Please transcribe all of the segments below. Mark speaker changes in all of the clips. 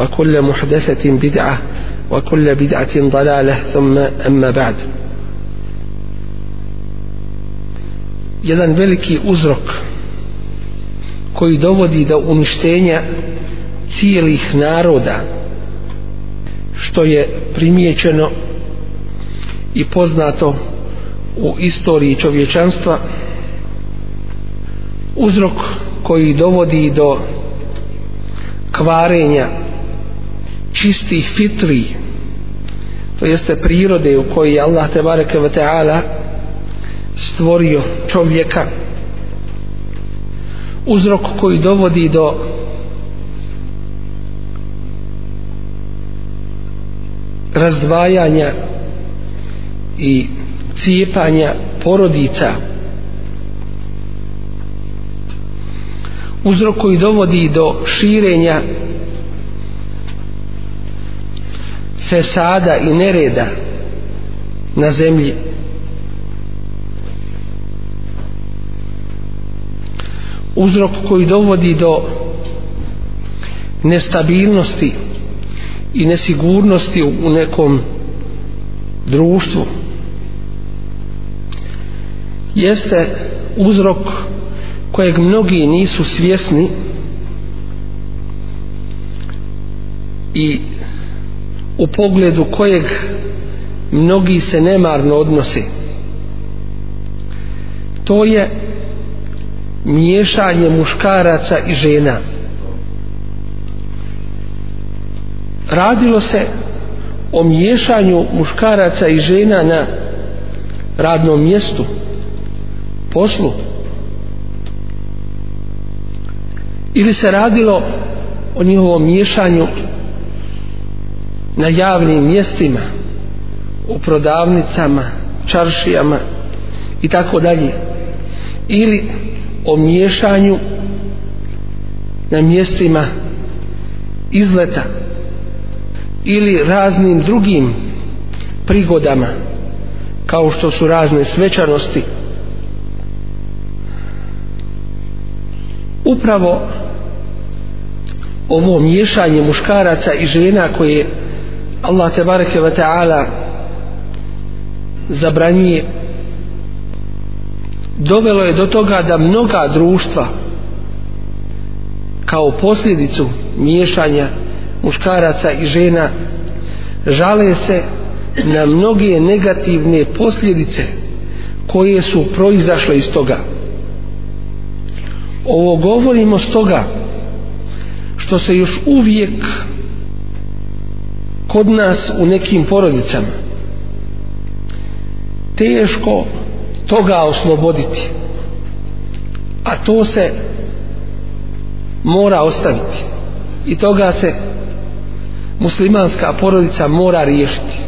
Speaker 1: وكل محدثة بدعة وكل بدعة ضلالة ثم أما بعد jedan veliki uzrok koji dovodi do uništenja cijelih naroda što je primijećeno i poznato u istoriji čovječanstva uzrok koji dovodi do kvarenja čistih fitri to jeste prirode u kojoj je Allah te bareke ve taala stvorio čovjeka uzrok koji dovodi do razdvajanja i cijepanja porodica uzrok koji dovodi do širenja fesada i nereda na zemlji uzrok koji dovodi do nestabilnosti i nesigurnosti u nekom društvu jeste uzrok kojeg mnogi nisu svjesni i u pogledu kojeg mnogi se nemarno odnosi to je miješanje muškaraca i žena radilo se o miješanju muškaraca i žena na radnom mjestu poslu ili se radilo o njihovom miješanju na javnim mjestima u prodavnicama čaršijama i tako dalje ili o miješanju na mjestima izleta ili raznim drugim prigodama kao što su razne svečanosti upravo ovo miješanje muškaraca i žena koje Allah te bareke ve taala zabranjuje dovelo je do toga da mnoga društva kao posljedicu miješanja muškaraca i žena žale se na mnoge negativne posljedice koje su proizašle iz toga ovo govorimo stoga što se još uvijek kod nas u nekim porodicama teško toga osloboditi a to se mora ostaviti i toga se muslimanska porodica mora riješiti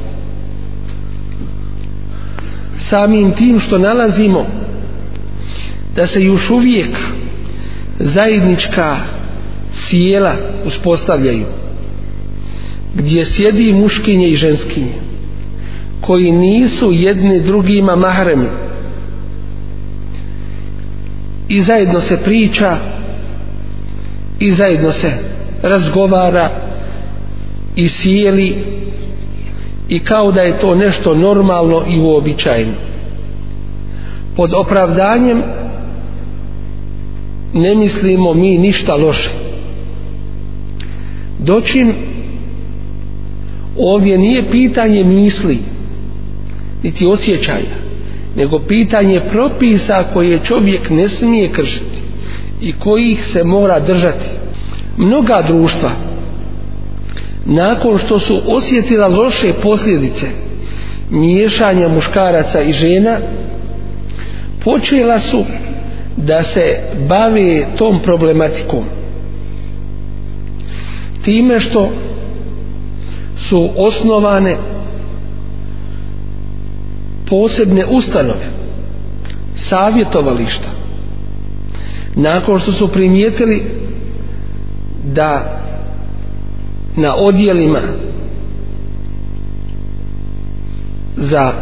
Speaker 1: samim tim što nalazimo da se još uvijek zajednička sjela uspostavljaju gdje sjedi muškinje i ženskinje koji nisu jedni drugima mahremi i zajedno se priča i zajedno se razgovara i sjeli i kao da je to nešto normalno i uobičajeno pod opravdanjem ne mislimo mi ništa loše doćim ovdje nije pitanje misli niti osjećaja nego pitanje propisa koje čovjek ne smije kršiti i kojih se mora držati mnoga društva nakon što su osjetila loše posljedice miješanja muškaraca i žena počela su da se bave tom problematikom time što su osnovane posebne ustanove savjetovališta nakon što su primijetili da na odjelima za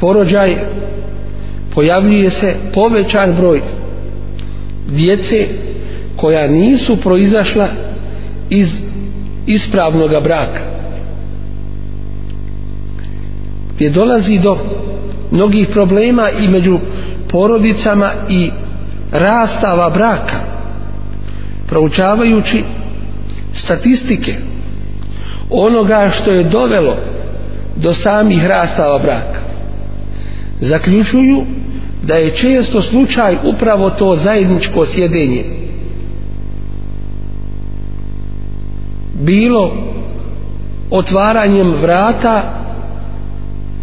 Speaker 1: porođaj pojavljuje se povećan broj djece koja nisu proizašla iz ispravnog braka gdje dolazi do mnogih problema i među porodicama i rastava braka proučavajući statistike onoga što je dovelo do samih rastava braka zaključuju da je često slučaj upravo to zajedničko sjedenje bilo otvaranjem vrata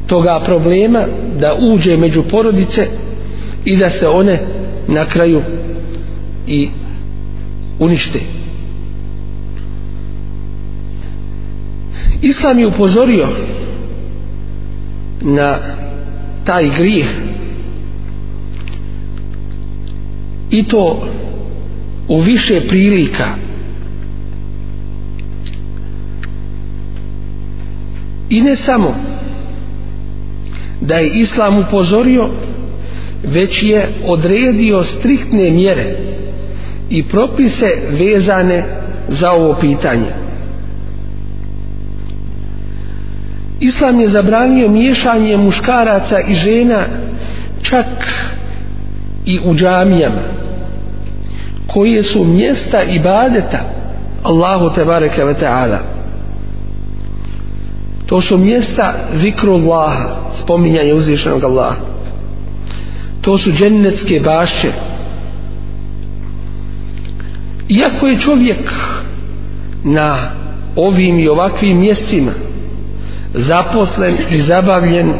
Speaker 1: toga problema da uđe među porodice i da se one na kraju i unište. Islam je upozorio na taj grijeh i to u više prilika i ne samo da je islam upozorio već je odredio striktne mjere i propise vezane za ovo pitanje islam je zabranio miješanje muškaraca i žena čak i u džamijama koje su mjesta ibadeta Allahu tebareke ve ta'ala To su mjesta zikru Allaha, spominjanje uzvišenog Allaha. To su džennetske bašće. Iako je čovjek na ovim i ovakvim mjestima zaposlen i zabavljen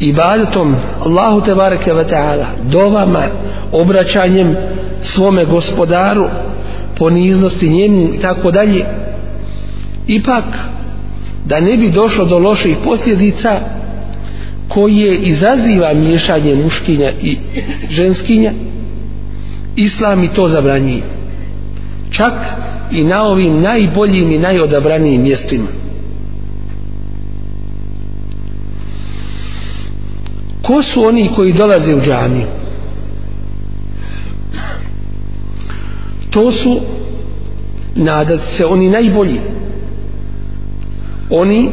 Speaker 1: i badetom Allahu te bareke ve taala dovama obraćanjem svome gospodaru poniznosti njemu i tako dalje ipak da ne bi došlo do loših posljedica koje izaziva miješanje muškinja i ženskinja islam i to zabranjuje čak i na ovim najboljim i najodabranijim mjestima ko su oni koji dolaze u džaniju to su nadat se oni najbolji oni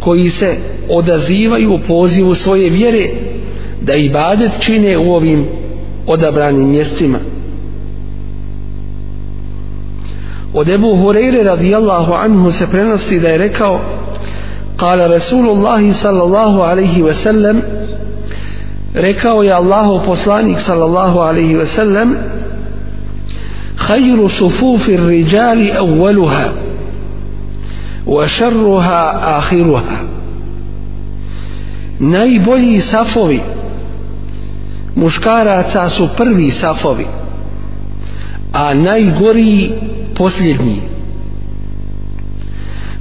Speaker 1: koji se odazivaju u pozivu svoje vjere da ibadet čine u ovim odabranim mjestima od Ebu Hureyre radijallahu anhu se prenosi da je rekao kala Rasulullah sallallahu alaihi ve sellem rekao je Allahu poslanik sallallahu alaihi ve sellem hajru sufufi rijali evveluha وَشَرُّهَا آخِرُهَا Najbolji safovi muškaraca su prvi safovi, a najgoriji posljednji.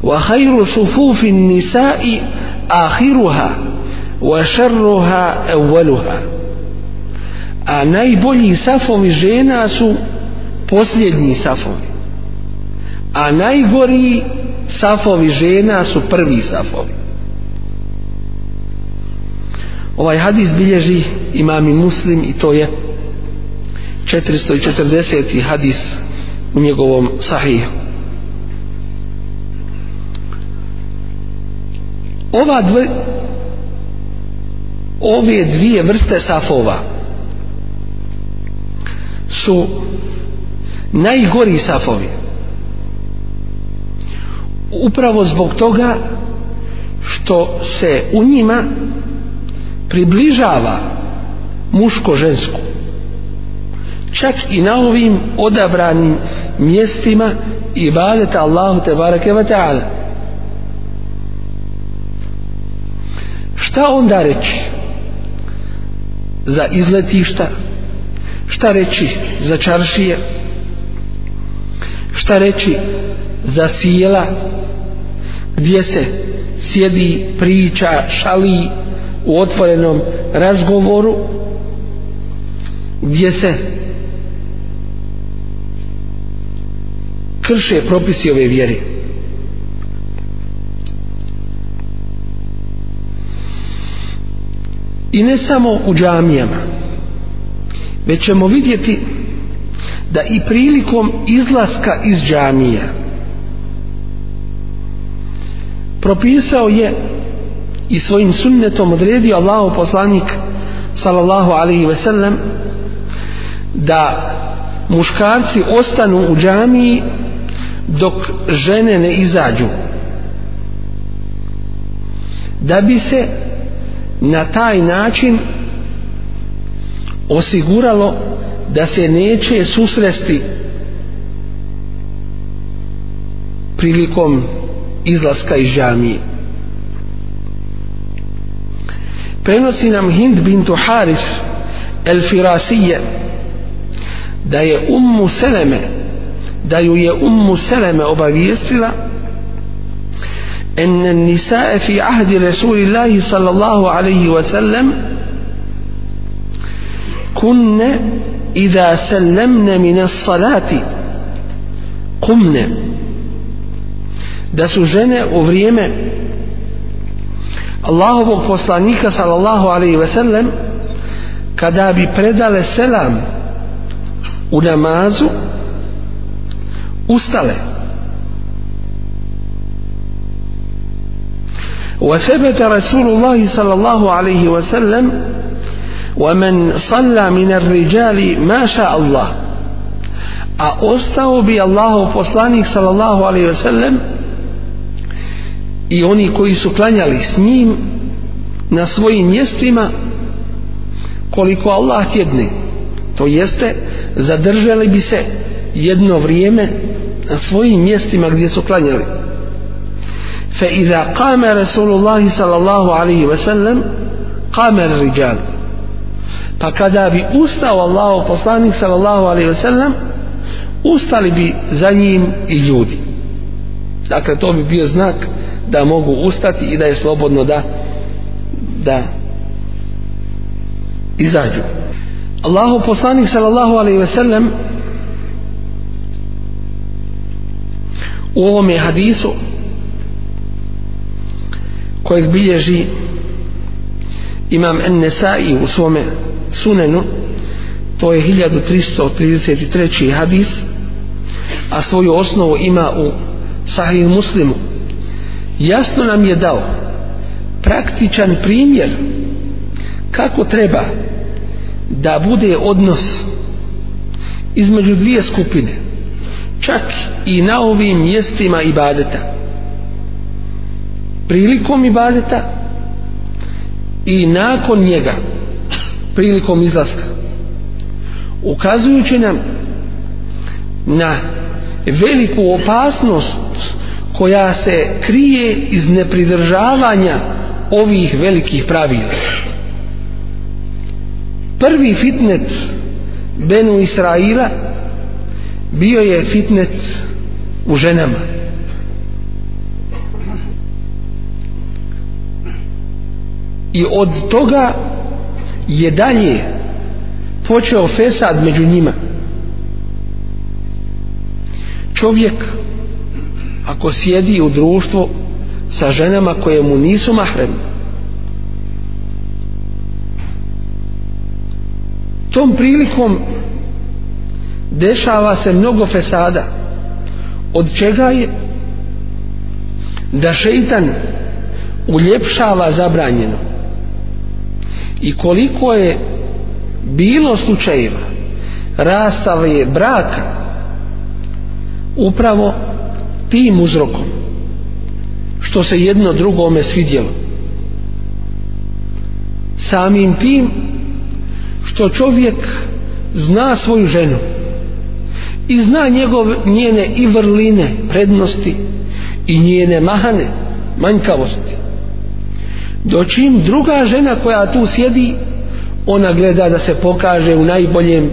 Speaker 1: وَخَيْرُ صُفُوفِ النِّسَاءِ آخِرُهَا وَشَرُّهَا أَوَّلُهَا A najbolji safovi žena su posljednji safovi, a najgoriji safovi žena su prvi safovi. Ovaj hadis bilježi imami muslim i to je 440. hadis u njegovom sahiju. Ova dve, ove dvije vrste safova su najgori safovi upravo zbog toga što se u njima približava muško-žensko. Čak i na ovim odabranim mjestima i badeta Allahu te barake wa ta'ala. Šta onda reći za izletišta? Šta reći za čaršije? Šta reći za sjela gdje se sjedi priča šali u otvorenom razgovoru gdje se krše propisi ove vjere i ne samo u džamijama već ćemo vidjeti da i prilikom izlaska iz džamija propisao je i svojim sunnetom odredio Allahu poslanik sallallahu alaihi ve sellem da muškarci ostanu u džamiji dok žene ne izađu da bi se na taj način osiguralo da se neće susresti prilikom izlaska iz džamije. Prenosi nam Hind bintu Haris el Firasije da je Ummu Seleme da ju je Ummu Seleme obavijestila en nisae fi ahdi Resulillahi sallallahu alaihi wasallam kunne iza sallamne mine salati kumne da su žene u vrijeme Allahovog poslanika sallallahu alaihi ve sellem kada bi predale selam u namazu ustale وثبت رسول الله صلى الله عليه وسلم ومن صلى من الرجال ما شاء الله أأستوى بي الله فصلانك صلى الله عليه وسلم i oni koji su klanjali s njim na svojim mjestima koliko Allah tjedne to jeste zadržali bi se jedno vrijeme na svojim mjestima gdje su klanjali fe iza kame Rasulullah sallallahu alaihi ve sellem kame riđan pa kada bi ustao Allah poslanik sallallahu alaihi ve sellem ustali bi za njim i ljudi dakle to bi bio znak znak da mogu ustati i da je slobodno da da izađu Allahu poslanik sallallahu alaihi ve sellem u ovom je hadisu kojeg bilježi imam en nesai u svome sunenu to je 1333. hadis a svoju osnovu ima u sahih muslimu jasno nam je dao praktičan primjer kako treba da bude odnos između dvije skupine čak i na ovim mjestima ibadeta prilikom ibadeta i nakon njega prilikom izlaska ukazujući nam na veliku opasnost koja se krije iz nepridržavanja ovih velikih pravila. Prvi fitnet Benu Israila bio je fitnet u ženama. I od toga je dalje počeo fesad među njima. Čovjek ako sjedi u društvu sa ženama koje mu nisu mahrem tom prilikom dešava se mnogo fesada od čega je da šeitan uljepšava zabranjeno i koliko je bilo slučajeva rastave braka upravo tim uzrokom što se jedno drugome svidjelo samim tim što čovjek zna svoju ženu i zna njegove njene i vrline prednosti i njene mahane manjkavosti dočim druga žena koja tu sjedi ona gleda da se pokaže u najboljem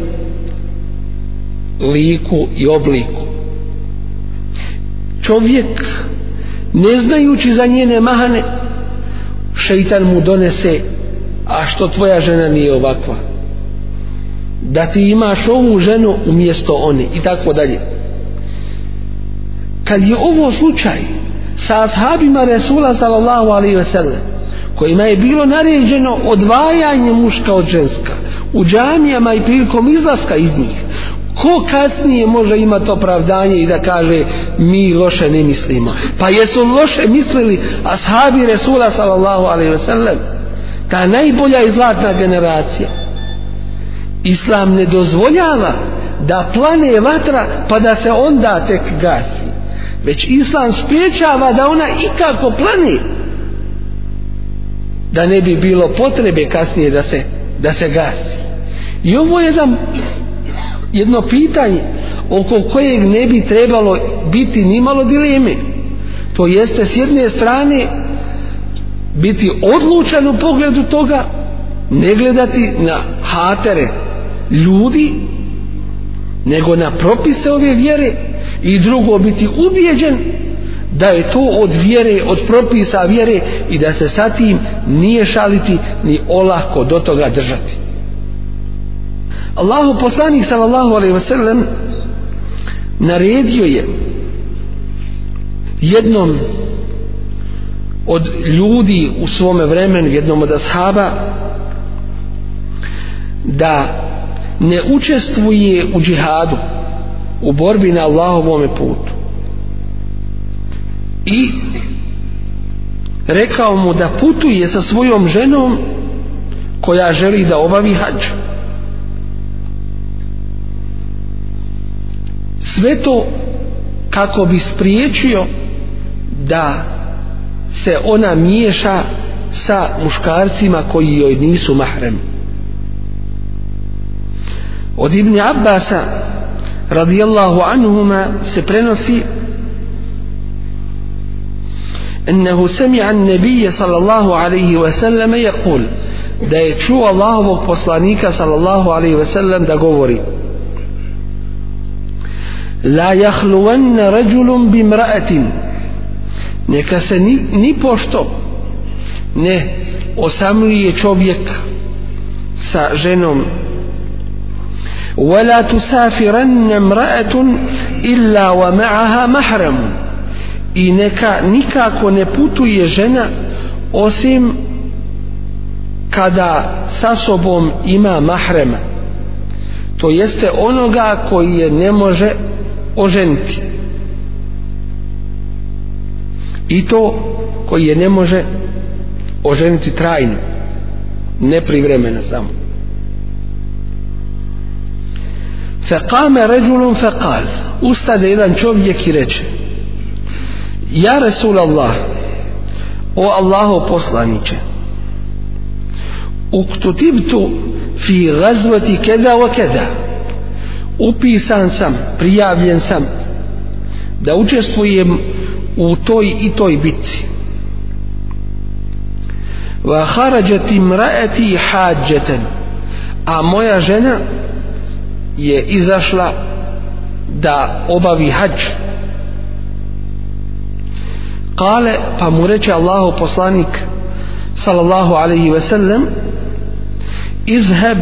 Speaker 1: liku i obliku čovjek ne znajući za njene mahane šeitan mu donese a što tvoja žena nije ovakva da ti imaš ovu ženu umjesto one i tako dalje kad je ovo slučaj sa ashabima Resula sallallahu alaihi ve sellem kojima je bilo naređeno odvajanje muška od ženska u džamijama i prilikom izlaska iz njih ko kasnije može imati opravdanje i da kaže mi loše ne mislimo pa jesu loše mislili ashabi Resula sallallahu alaihi ve sellem ta najbolja i zlatna generacija islam ne dozvoljava da plane vatra pa da se onda tek gasi već islam spriječava da ona ikako plane da ne bi bilo potrebe kasnije da se, da se gasi i ovo je jedan jedno pitanje oko kojeg ne bi trebalo biti nimalo dileme. To jeste s jedne strane biti odlučan u pogledu toga, ne gledati na hatere ljudi, nego na propise ove vjere i drugo biti ubijeđen da je to od vjere, od propisa vjere i da se sa tim nije šaliti ni olahko do toga držati. Allahu poslanik sallallahu alejhi ve sellem naredio je jednom od ljudi u svome vremenu, jednom od ashaba, da ne učestvuje u džihadu, u borbi na Allahovome putu. I rekao mu da putuje sa svojom ženom koja želi da obavi hađu. sve to kako bi spriječio da se ona miješa sa muškarcima koji joj nisu mahrem od Ibni Abbasa radijallahu anhuma se prenosi انه سمع النبي صلى الله عليه وسلم يقول دايتشو الله بوك صلى الله عليه وسلم دا govori la jahluvanna ređulum bim raetin neka se ni, ni pošto ne osamljuje čovjek sa ženom ولا تسافرن امرأة إلا ومعها محرم i neka nikako ne putuje žena osim kada sa sobom ima mahrema to jeste onoga koji je ne može oženiti i to koji je ne može oženiti trajno neprivremeno samo فقام رجل فقال استاذ jedan čovjek i reče ja رسول الله o Allahu poslanice uktutibtu fi غزوة كذا وكذا upisan sam, prijavljen sam da učestvujem u toj i toj bitci. Wa kharajat imraati hajjatan. A moja žena je izašla da obavi hadž. Kale, pa mu reče Allahu poslanik sallallahu alaihi ve sellem izheb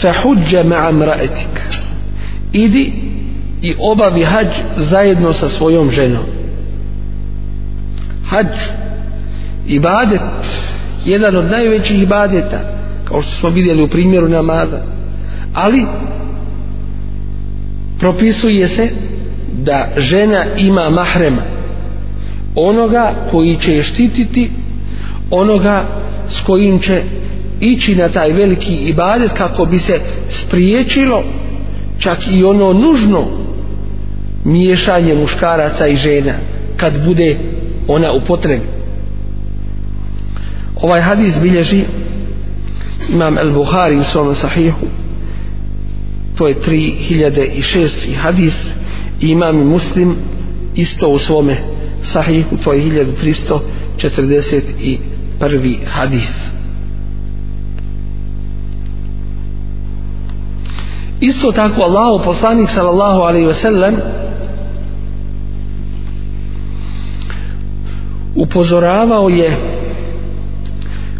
Speaker 1: fa hujja ma'a imraatika idi i obavi hađ zajedno sa svojom ženom hađ ibadet jedan od najvećih ibadeta kao što smo vidjeli u primjeru namada ali propisuje se da žena ima mahrema onoga koji će je štititi onoga s kojim će ići na taj veliki ibadet kako bi se spriječilo čak i ono nužno miješanje muškaraca i žena kad bude ona u potrebi ovaj hadis bilježi imam El Buhari u svom sahihu to je 3006. hadis i imam i muslim isto u svome sahihu to je 1341. hadis Isto tako Allahu poslanik sallallahu alejhi ve sellem upozoravao je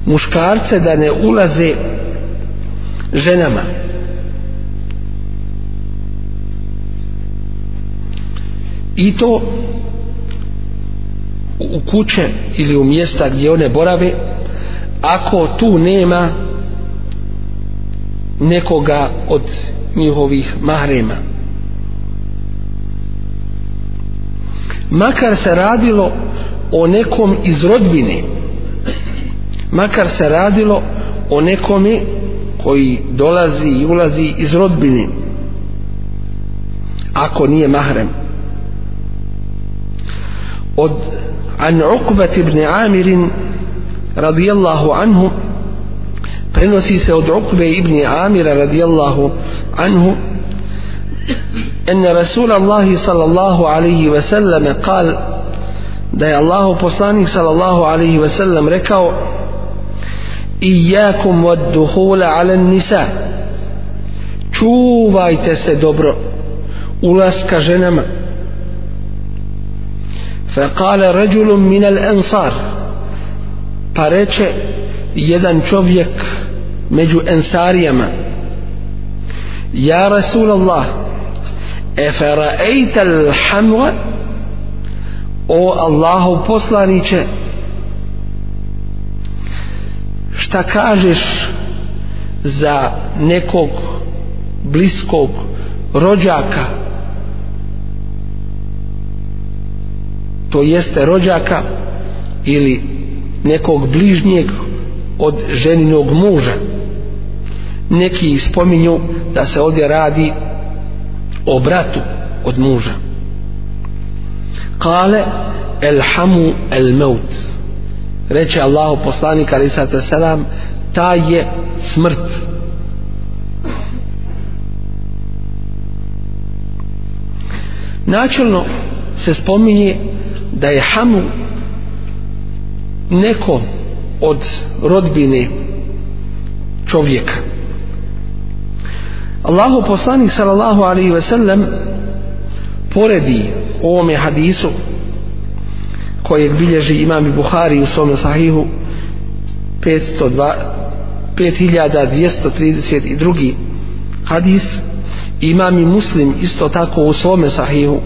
Speaker 1: muškarce da ne ulaze ženama i to u kuće ili u mjesta gdje one borave ako tu nema nekoga od njihovih mahrema makar se radilo o nekom iz rodbine makar se radilo o nekome koji dolazi i ulazi iz rodbine ako nije mahrem od an Uqbat ibn Amirin radijallahu anhu prenosi se od Ukbe ibn Amira radijallahu anhu en Rasul Allah sallallahu alaihi ve sellem kal da je Allahu poslanik sallallahu alaihi ve sellem rekao Iyakum wad duhula ala nisa Čuvajte se dobro ulaska ženama فقال رجل من الانصار pa reče jedan čovjek među ensarijama Ja Rasul Allah Efe ra'ejta l'hamra O Allahov poslaniće Šta kažeš za nekog bliskog rođaka to jeste rođaka ili nekog bližnjeg od ženinog muža neki spominju da se ovdje radi o bratu od muža kale elhamu el meut reče Allahu poslanik ali sada selam ta je smrt načelno se spominje da je hamu neko od rodbine čovjeka Allahu poslanik sallallahu alaihi ve sellem poredi ovome hadisu kojeg bilježi imam i Buhari u svom sahihu 502, 5232 hadis imam i muslim isto tako u svome sahihu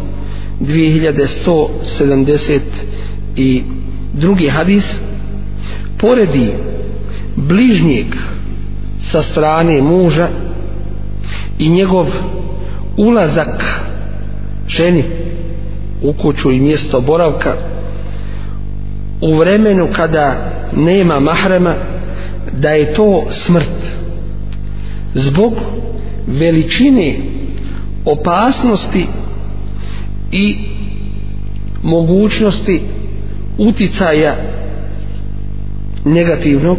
Speaker 1: 2170 i drugi hadis poredi bližnjeg sa strane muža i njegov ulazak ženi u kuću i mjesto boravka u vremenu kada nema mahrema da je to smrt zbog veličine opasnosti i mogućnosti uticaja negativnog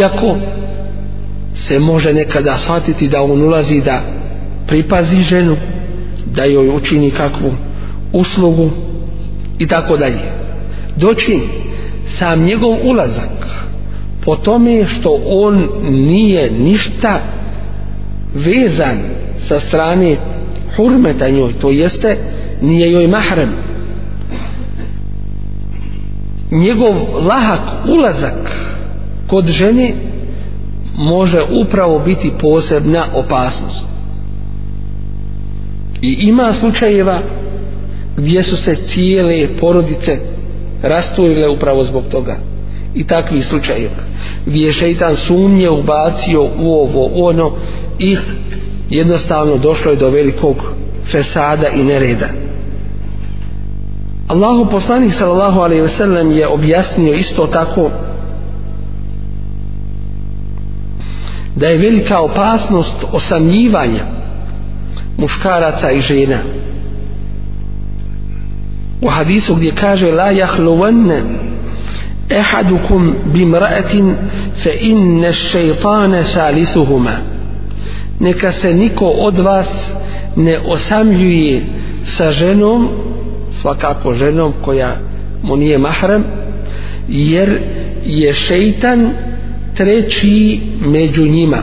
Speaker 1: iako se može nekada shvatiti da on ulazi da pripazi ženu da joj učini kakvu uslugu i tako dalje doći sam njegov ulazak po tome što on nije ništa vezan sa strane hurmeta njoj to jeste nije joj mahrem njegov lahak ulazak kod žene može upravo biti posebna opasnost. I ima slučajeva gdje su se cijele porodice rastujile upravo zbog toga. I takvi slučajeva gdje je šeitan sumnje ubacio u ovo ono i jednostavno došlo je do velikog fesada i nereda. Allahu poslanik sallallahu alejhi ve sellem je objasnio isto tako da je velika opasnost osamljivanja muškaraca i žena u hadisu gdje kaže la jahluvanne ehadukum bimraetin fe inne šeitane salisuhuma neka se niko od vas ne osamljuje sa ženom svakako ženom koja mu nije mahram jer je šeitan treći među njima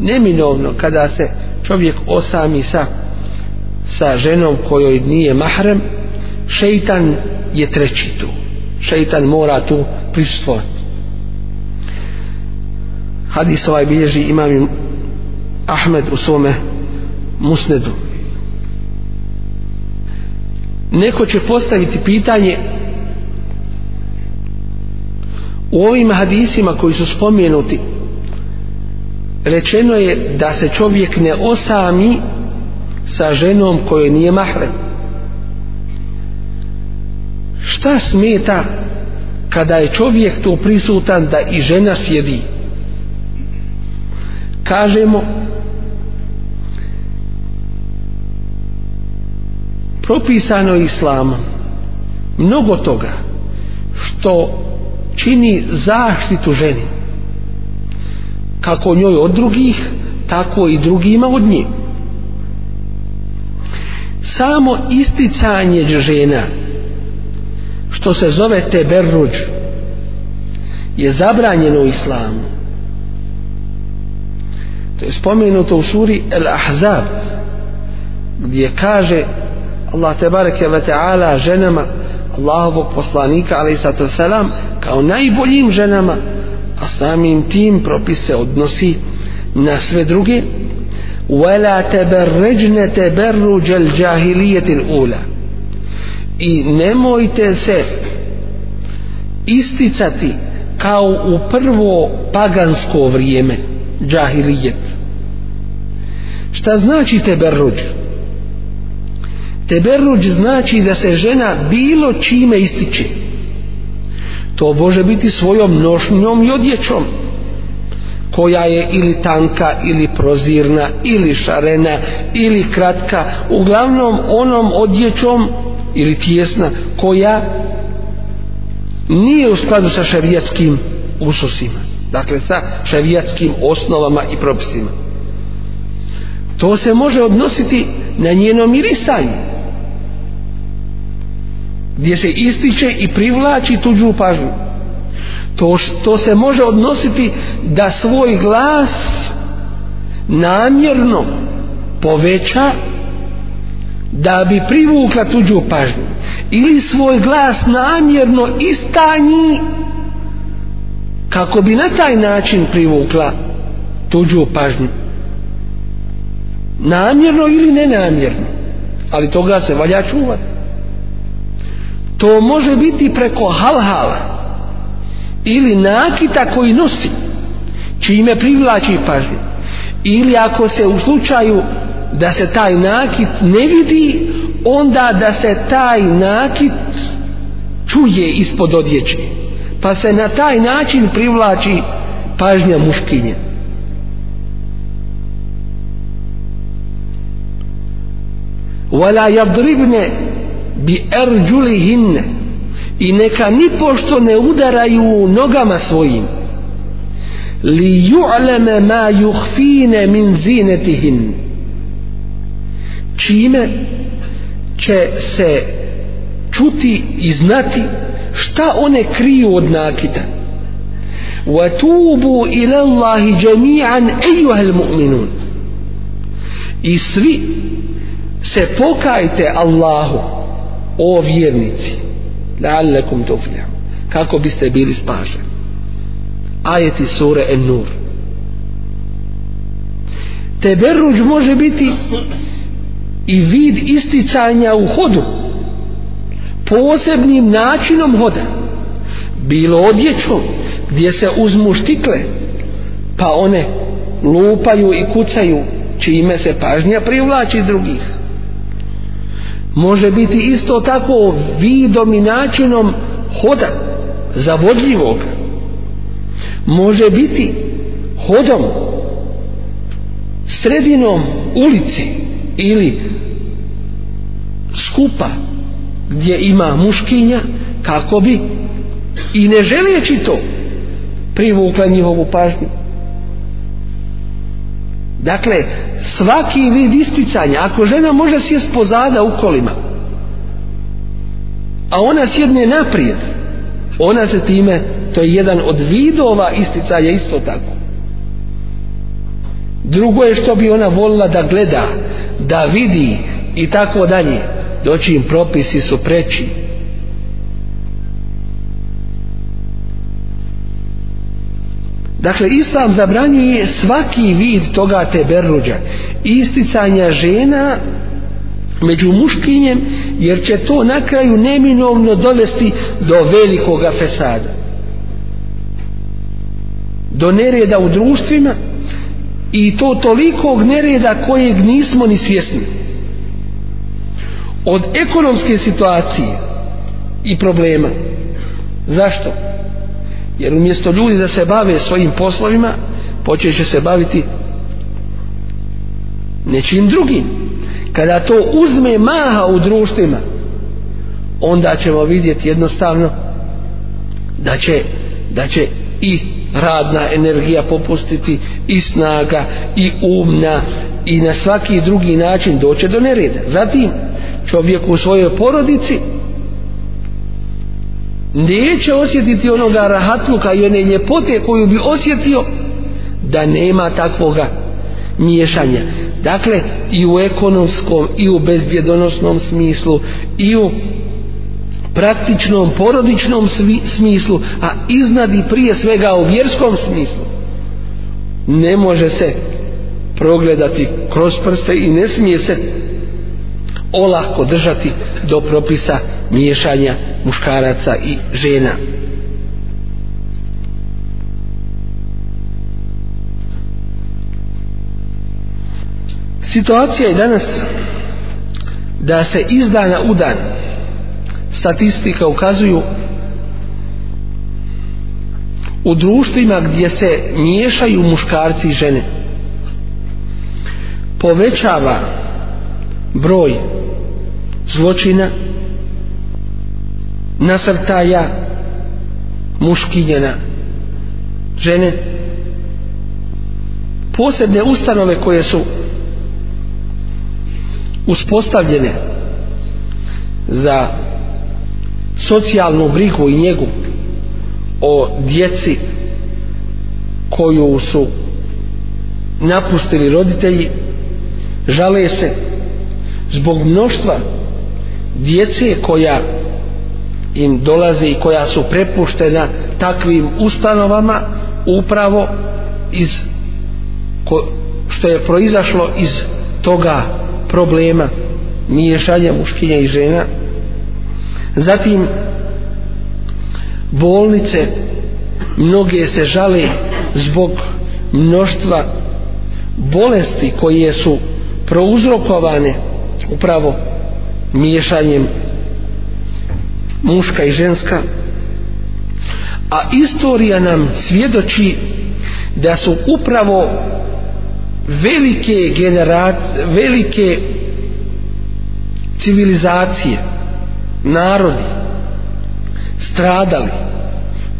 Speaker 1: neminovno kada se čovjek osami sa sa ženom kojoj nije mahrem šeitan je treći tu šeitan mora tu prisutovati hadis ovaj bilježi imam Ahmed u svome musnedu neko će postaviti pitanje u ovim hadisima koji su spomenuti rečeno je da se čovjek ne osami sa ženom kojoj nije mahrem šta smeta kada je čovjek tu prisutan da i žena sjedi kažemo propisano islamom mnogo toga što čini zaštitu ženi kako njoj od drugih tako i drugima od nje samo isticanje žena što se zove teberruđ je zabranjeno u islamu to je spomenuto u suri El Ahzab gdje kaže Allah te bareke ve taala ženama Allahovog poslanika alejhi salatu kao najboljim ženama a samim tim propis se odnosi na sve druge وَلَا تَبَرَّجْنَ تَبَرُّجَ الْجَاهِلِيَةِ الْأُولَى i nemojte se isticati kao u prvo pagansko vrijeme džahilijet šta znači teberruđ teberruđ znači da se žena bilo čime ističe To može biti svojom nošnjom i odjećom koja je ili tanka ili prozirna ili šarena ili kratka uglavnom onom odjećom ili tjesna koja nije u skladu sa šerijatskim usosima dakle sa šerijatskim osnovama i propisima to se može odnositi na njeno mirisanje gdje se ističe i privlači tuđu pažnju to što se može odnositi da svoj glas namjerno poveća da bi privukla tuđu pažnju ili svoj glas namjerno istanji kako bi na taj način privukla tuđu pažnju namjerno ili nenamjerno ali toga se valja čuvati to može biti preko halhala ili nakita koji nosi čime privlači pažnju ili ako se u slučaju da se taj nakit ne vidi onda da se taj nakit čuje ispod odjeće pa se na taj način privlači pažnja muškinje وَلَا يَضْرِبْنَ bi erđuli hinne i neka nipošto ne udaraju nogama svojim li ju'aleme ma juhfine min zineti hin čime će se čuti i znati šta one kriju od nakita wa tubu ila Allahi jami'an ejuhel mu'minun i svi se pokajte Allahu o vjernici la'allakum tuflihun kako biste bili spašeni ajeti sure en-nur teberruđ može biti i vid isticanja u hodu posebnim načinom hoda bilo odjećom gdje se uzmu štikle pa one lupaju i kucaju čime se pažnja privlači drugih može biti isto tako vidom i načinom hoda zavodljivog može biti hodom sredinom ulici ili skupa gdje ima muškinja kako bi i ne želeći to privukla njihovu pažnju Dakle, svaki vid isticanja, ako žena može sjest pozada u kolima, a ona sjedne naprijed, ona se time, to je jedan od vidova isticanja isto tako. Drugo je što bi ona volila da gleda, da vidi i tako dalje, doći im propisi su prečiji. Dakle, islam zabranjuje svaki vid toga te berluđa, isticanja žena među muškinjem, jer će to na kraju neminovno dovesti do velikoga fesada. Do nereda u društvima i to tolikog nereda kojeg nismo ni svjesni. Od ekonomske situacije i problema. Zašto? Zašto? jer umjesto ljudi da se bave svojim poslovima počeće će se baviti nečim drugim kada to uzme maha u društvima onda ćemo vidjeti jednostavno da će da će i radna energija popustiti i snaga i umna i na svaki drugi način doće do nereda zatim čovjek u svojoj porodici neće osjetiti onoga rahatluka i one ljepote koju bi osjetio da nema takvoga miješanja. Dakle, i u ekonomskom, i u bezbjedonosnom smislu, i u praktičnom, porodičnom svi, smislu, a iznad i prije svega u vjerskom smislu, ne može se progledati kroz prste i ne smije se olako držati do propisa miješanja muškaraca i žena situacija je danas da se iz dana u dan statistika ukazuju u društvima gdje se miješaju muškarci i žene povećava broj zločina, nasrtaja muškinje na žene posebne ustanove koje su uspostavljene za socijalnu brigu i njegu o djeci koju su napustili roditelji žale se zbog mnoštva djece koja je im dolaze i koja su prepuštena takvim ustanovama upravo iz ko, što je proizašlo iz toga problema miješanja muškinja i žena zatim bolnice mnoge se žale zbog mnoštva bolesti koje su prouzrokovane upravo miješanjem muška i ženska a istorija nam svjedoči da su upravo velike generac velike civilizacije narodi stradali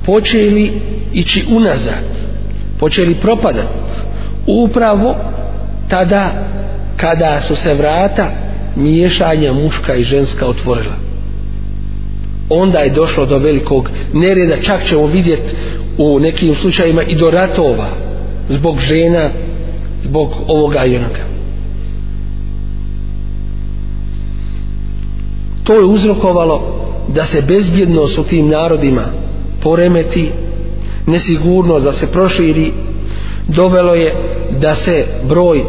Speaker 1: počeli ići unazad počeli propadat upravo tada kada su se vrata miješanja muška i ženska otvorila onda je došlo do velikog nereda, čak ćemo vidjeti u nekim slučajima i do ratova zbog žena zbog ovoga i onoga to je uzrokovalo da se bezbjednost u tim narodima poremeti nesigurnost da se proširi dovelo je da se broj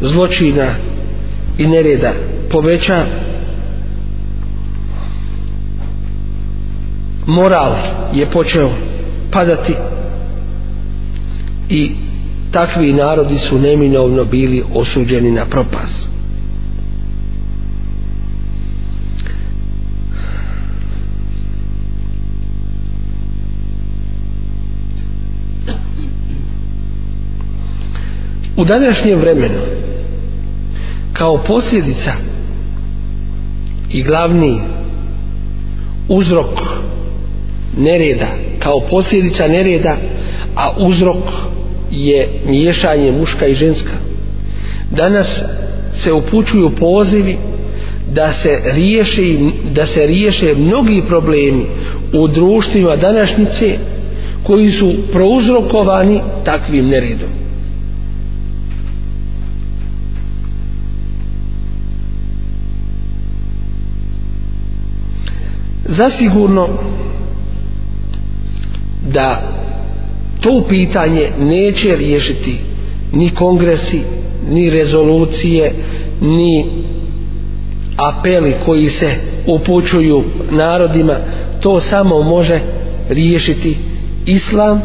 Speaker 1: zločina i nereda povećava moral je počeo padati i takvi narodi su neminovno bili osuđeni na propast. U današnjem vremenu kao posljedica i glavni uzrok nereda, kao posljedica nereda, a uzrok je miješanje muška i ženska. Danas se upućuju pozivi da se riješi da se riješe mnogi problemi u društvima današnjice koji su prouzrokovani takvim neredom. Zasigurno da to pitanje neće riješiti ni kongresi, ni rezolucije, ni apeli koji se upućuju narodima, to samo može riješiti islam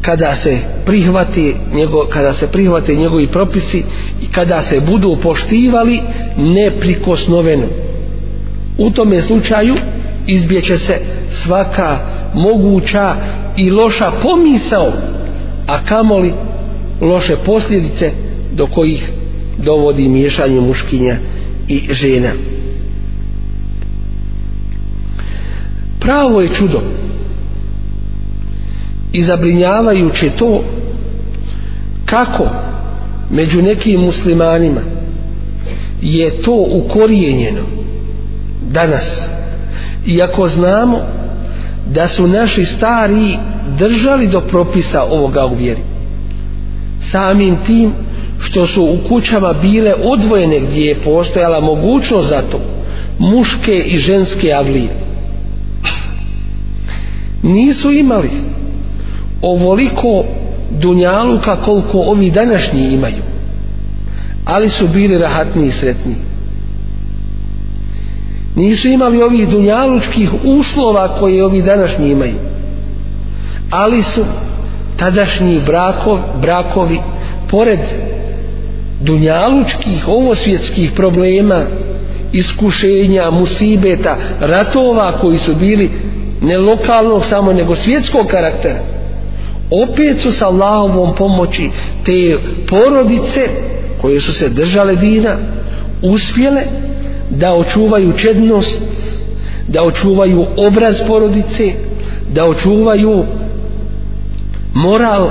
Speaker 1: kada se prihvati njego, kada se prihvate njegovi propisi i kada se budu poštivali neprikosnoveno. U tome slučaju izbjeće se svaka moguća i loša pomisao a kamoli loše posljedice do kojih dovodi miješanje muškinja i žena pravo je čudo i zabrinjavajuće to kako među nekim muslimanima je to ukorijenjeno danas iako znamo da su naši stari držali do propisa ovoga u vjeri. Samim tim što su u kućama bile odvojene gdje je postojala mogućnost za to muške i ženske avlije. Nisu imali ovoliko dunjaluka koliko ovi današnji imaju, ali su bili rahatni i sretniji. Nisu imali ovih dunjalučkih uslova koje ovi današnji imaju. Ali su tadašnji brakov, brakovi pored dunjalučkih, ovosvjetskih problema, iskušenja, musibeta, ratova koji su bili ne lokalnog samo nego svjetskog karaktera. Opet su sa Allahovom pomoći te porodice koje su se držale dina uspjele da očuvaju čednost da očuvaju obraz porodice da očuvaju moral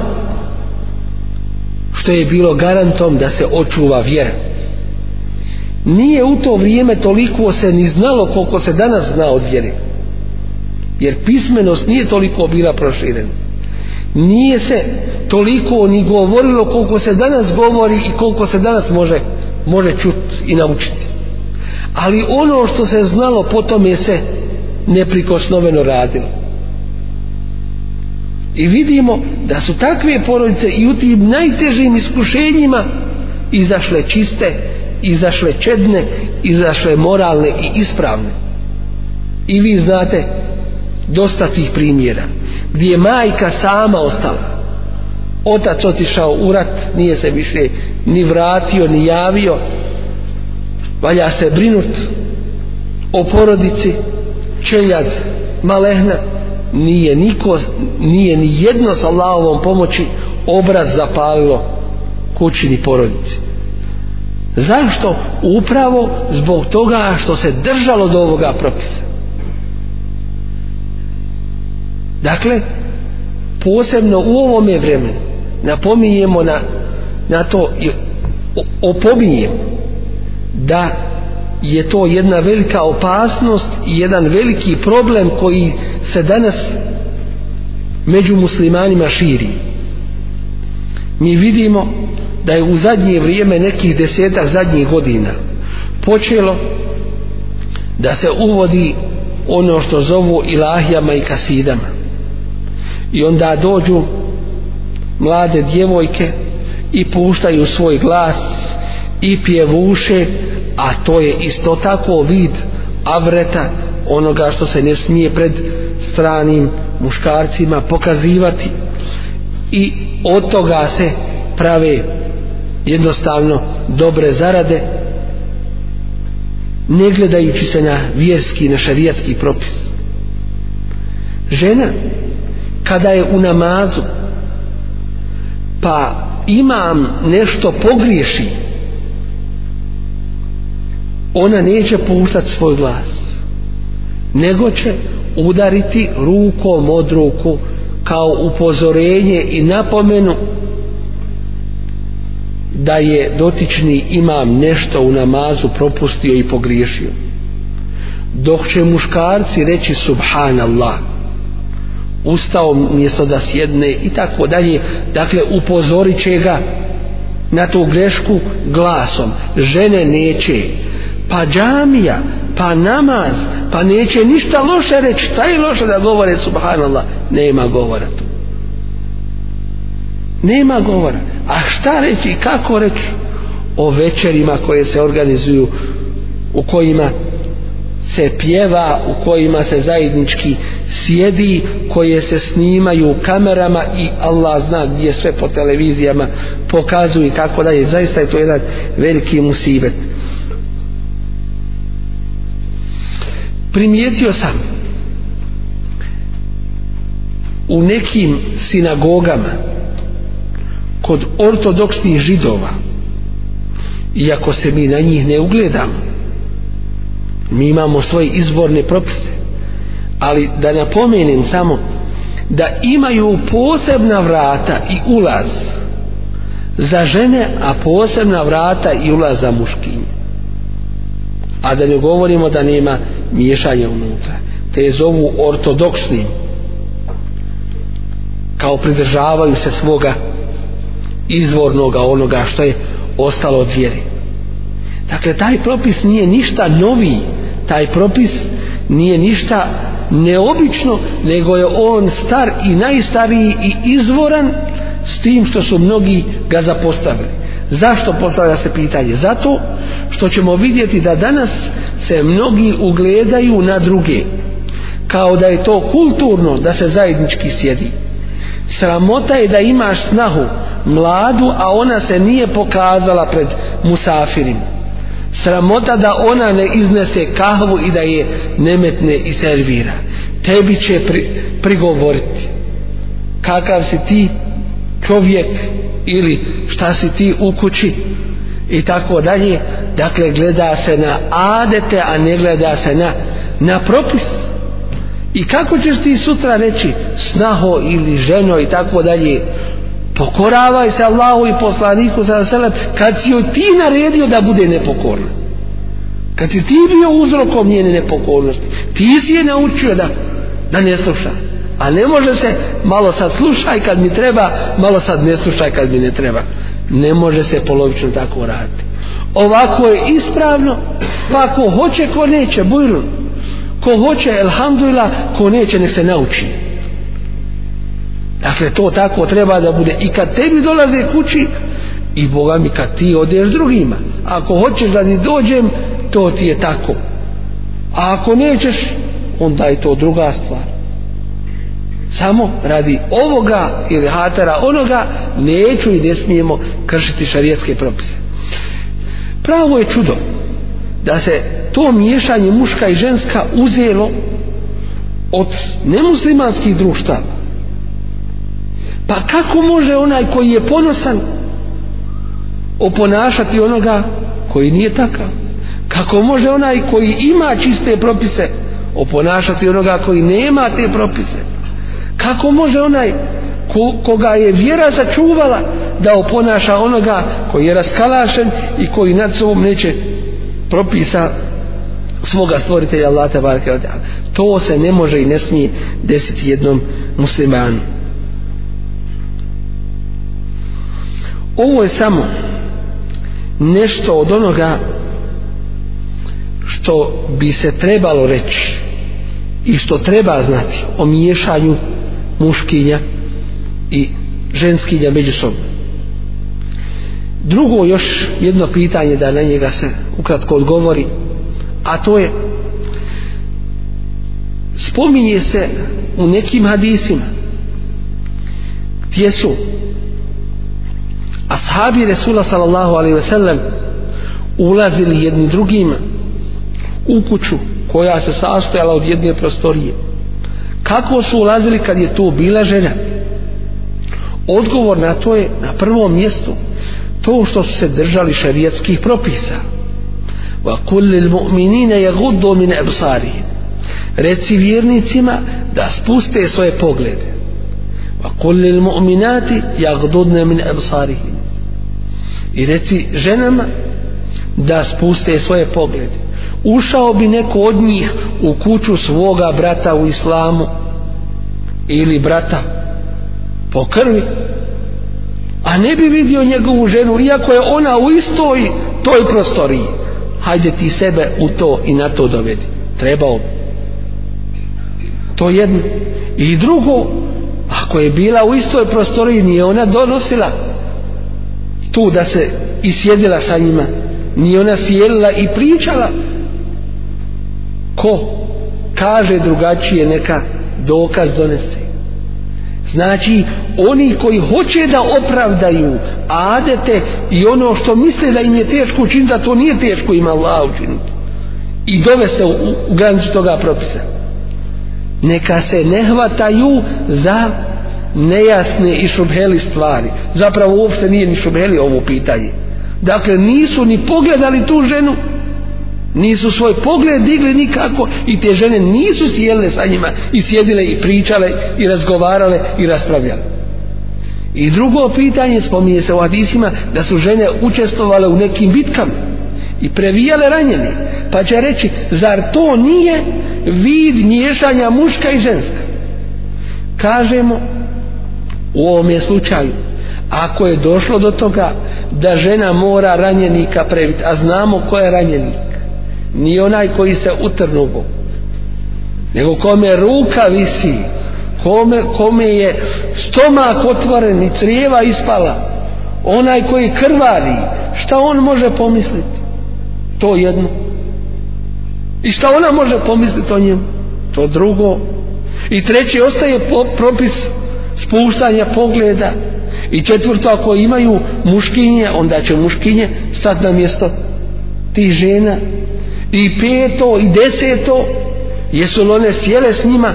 Speaker 1: što je bilo garantom da se očuva vjera nije u to vrijeme toliko se ni znalo koliko se danas zna od vjere jer pismenost nije toliko bila proširena nije se toliko ni govorilo koliko se danas govori i koliko se danas može, može čut i naučiti ali ono što se znalo po tome se neprikosnoveno radilo i vidimo da su takve porodice i u tim najtežim iskušenjima izašle čiste izašle čedne izašle moralne i ispravne i vi znate dosta tih primjera gdje je majka sama ostala otac otišao u rat nije se više ni vratio ni javio valja se brinut o porodici čeljad malehna nije niko nije ni jedno sa Allahovom pomoći obraz zapalilo kućini porodici zašto? upravo zbog toga što se držalo do ovoga propisa dakle posebno u ovome vremenu napominjemo na, na to opominjemo da je to jedna velika opasnost i jedan veliki problem koji se danas među muslimanima širi. Mi vidimo da je u zadnje vrijeme nekih desetak zadnjih godina počelo da se uvodi ono što zovu ilahijama i kasidama. I onda dođu mlade djevojke i puštaju svoj glas i i pjevuše a to je isto tako vid avreta onoga što se ne smije pred stranim muškarcima pokazivati i od toga se prave jednostavno dobre zarade ne gledajući se na vjerski, na šarijatski propis. Žena, kada je u namazu, pa imam nešto pogriješi, ona neće puštati svoj glas nego će udariti rukom od ruku kao upozorenje i napomenu da je dotični imam nešto u namazu propustio i pogriješio dok će muškarci reći subhanallah ustao mjesto da sjedne i tako dalje dakle upozorit će ga na tu grešku glasom žene neće pa džamija, pa namaz, pa neće ništa loše reći, šta je loše da govore, subhanallah, nema govora tu. Nema govora. A šta reći i kako reći o večerima koje se organizuju, u kojima se pjeva, u kojima se zajednički sjedi, koje se snimaju u kamerama i Allah zna gdje sve po televizijama pokazuju i tako dalje. Zaista je to jedan veliki musibet. primijetio sam u nekim sinagogama kod ortodoksnih židova iako se mi na njih ne ugledamo mi imamo svoje izborne propise ali da napomenem samo da imaju posebna vrata i ulaz za žene a posebna vrata i ulaz za muškinje a da ne govorimo da nema ima miješanje unutra te je zovu ortodoksnim kao pridržavaju se svoga izvornoga onoga što je ostalo od vjere dakle taj propis nije ništa novi taj propis nije ništa neobično nego je on star i najstariji i izvoran s tim što su mnogi ga zapostavili zašto postavlja se pitanje zato što ćemo vidjeti da danas se mnogi ugledaju na druge kao da je to kulturno da se zajednički sjedi sramota je da imaš snahu mladu a ona se nije pokazala pred musafirim sramota da ona ne iznese kahvu i da je nemetne i servira tebi će pri, prigovoriti kakav si ti čovjek ili šta si ti u kući i tako dalje dakle gleda se na adete a ne gleda se na na propis i kako ćeš ti sutra reći snaho ili ženo i tako dalje pokoravaj se Allahu i poslaniku sa selem kad si joj ti naredio da bude nepokorna kad si ti bio uzrokom njene nepokornosti ti si je naučio da da ne sluša a ne može se malo sad slušaj kad mi treba malo sad ne slušaj kad mi ne treba ne može se polovično tako raditi ovako je ispravno pa ko hoće ko neće bujru ko hoće elhamdulillah ko neće nek se nauči dakle to tako treba da bude i kad tebi dolaze kući i Boga mi kad ti odeš drugima ako hoćeš da ti dođem to ti je tako a ako nećeš onda je to druga stvar samo radi ovoga ili hatara onoga neću i ne smijemo kršiti šarijetske propise pravo je čudo da se to miješanje muška i ženska uzelo od nemuslimanskih društava pa kako može onaj koji je ponosan oponašati onoga koji nije takav kako može onaj koji ima čiste propise oponašati onoga koji nema te propise kako može onaj ko, koga je vjera začuvala da oponaša onoga koji je raskalašen i koji nad sobom neće propisa svoga stvoritelja Allaha tabaraka wa to se ne može i ne smije desiti jednom muslimanu ovo je samo nešto od onoga što bi se trebalo reći i što treba znati o miješanju muškinja i ženskinja međusobno. Drugo još jedno pitanje da na njega se ukratko odgovori, a to je spominje se u nekim hadisima gdje su ashabi Resula sallallahu alaihi ve sellem ulazili jedni drugim u kuću koja se sastojala od jedne prostorije kako su ulazili kad je to bila žena odgovor na to je na prvom mjestu to što su se držali šarijetskih propisa wa kulli almu'minina yaghuddu min absarihim reci vjernicima da spuste svoje poglede wa kulli almu'minati yaghuddu min absarihim i reci ženama da spuste svoje poglede ušao bi neko od njih u kuću svoga brata u islamu ili brata po krvi a ne bi vidio njegovu ženu iako je ona u istoj toj prostoriji hajde ti sebe u to i na to dovedi trebao bi to jedno i drugo ako je bila u istoj prostoriji nije ona donosila tu da se i sjedila sa njima nije ona sjedila i pričala ko kaže drugačije neka dokaz donese. Znači, oni koji hoće da opravdaju adete i ono što misle da im je teško učiniti, da to nije teško ima Allah učiniti. I dove se u, u granicu toga propisa. Neka se ne hvataju za nejasne i šubheli stvari. Zapravo uopšte nije ni šubheli ovo pitanje. Dakle, nisu ni pogledali tu ženu, nisu svoj pogled digli nikako i te žene nisu sjedile sa njima i sjedile i pričale i razgovarale i raspravljale i drugo pitanje spominje se u hadisima da su žene učestvovale u nekim bitkama i previjale ranjeni pa će reći zar to nije vid miješanja muška i ženska kažemo u ovom je slučaju ako je došlo do toga da žena mora ranjenika previti a znamo ko je ranjenik ni onaj koji se utrnu Bog nego kome ruka visi kome, kome je stomak otvoren i crijeva ispala onaj koji krvari šta on može pomisliti to jedno i šta ona može pomisliti o njemu to drugo i treći ostaje po, propis spuštanja pogleda i četvrto ako imaju muškinje onda će muškinje stati na mjesto ti žena i peto i deseto jesu li one sjele s njima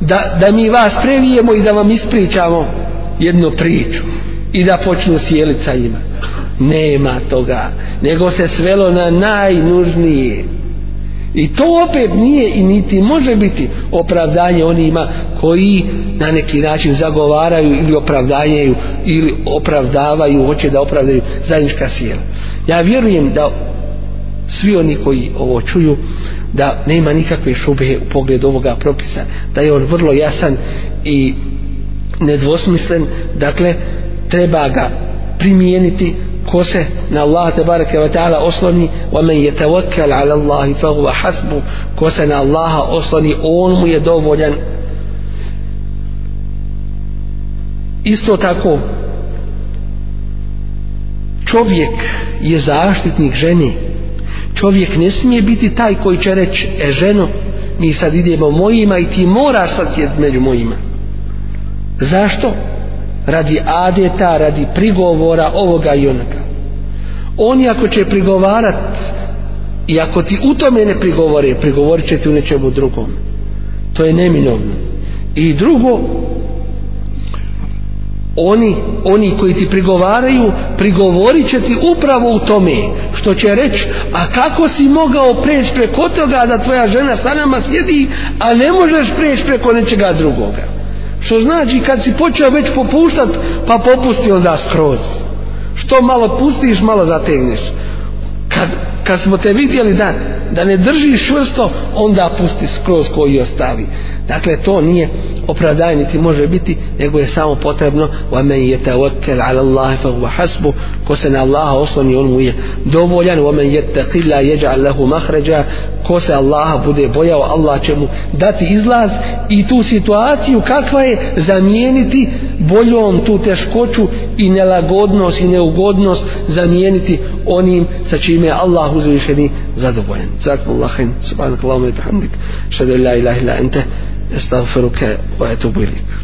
Speaker 1: da, da mi vas previjemo i da vam ispričamo jednu priču i da počnu sjelit sa njima nema toga nego se svelo na najnužnije i to opet nije i niti može biti opravdanje onima koji na neki način zagovaraju ili opravdanjeju ili opravdavaju hoće da opravdaju zajednička sjela ja vjerujem da svi oni koji ovo čuju da nema nikakve šubehe u pogledu ovoga propisa da je on vrlo jasan i nedvosmislen dakle treba ga primijeniti ko se na Allah te bareke ve taala osloni wa men yatawakkal ala Allah fa huwa hasbu ko se na Allaha osloni on mu je dovoljan isto tako čovjek je zaštitnik ženi čovjek ne smije biti taj koji će reći e ženo mi sad idemo mojima i ti moraš sad sjeti među mojima zašto? radi adeta, radi prigovora ovoga i onoga oni ako će prigovarat i ako ti u tome ne prigovore prigovorit će ti u nečemu drugom to je neminovno i drugo oni, oni koji ti prigovaraju, prigovorit će ti upravo u tome, što će reći, a kako si mogao preći preko toga da tvoja žena sa nama sjedi, a ne možeš preći preko nečega drugoga. Što znači kad si počeo već popuštat, pa popusti onda skroz. Što malo pustiš, malo zategneš. Kad kad smo te vidjeli da, da ne držiš čvrsto, onda pusti skroz koji ostavi. Dakle, to nije opravdanje, niti može biti, nego je samo potrebno وَمَنْ يَتَوَكَّلْ عَلَى اللَّهِ فَهُوَ حَسْبُ Ko se na Allaha osloni, on mu je dovoljan وَمَنْ يَتَقِلْ لَا يَجْعَلْ لَهُ مَحْرَجَا Ko se Allaha bude bojao, Allah će mu dati izlaz i tu situaciju kakva je zamijeniti boljom tu teškoću i nelagodnost i neugodnost zamijeniti onim sa čime Allah الله زيشني زادوين جزاكم الله خير سبحانك اللهم وبحمدك أشهد أن لا إله إلا أنت أستغفرك وأتوب إليك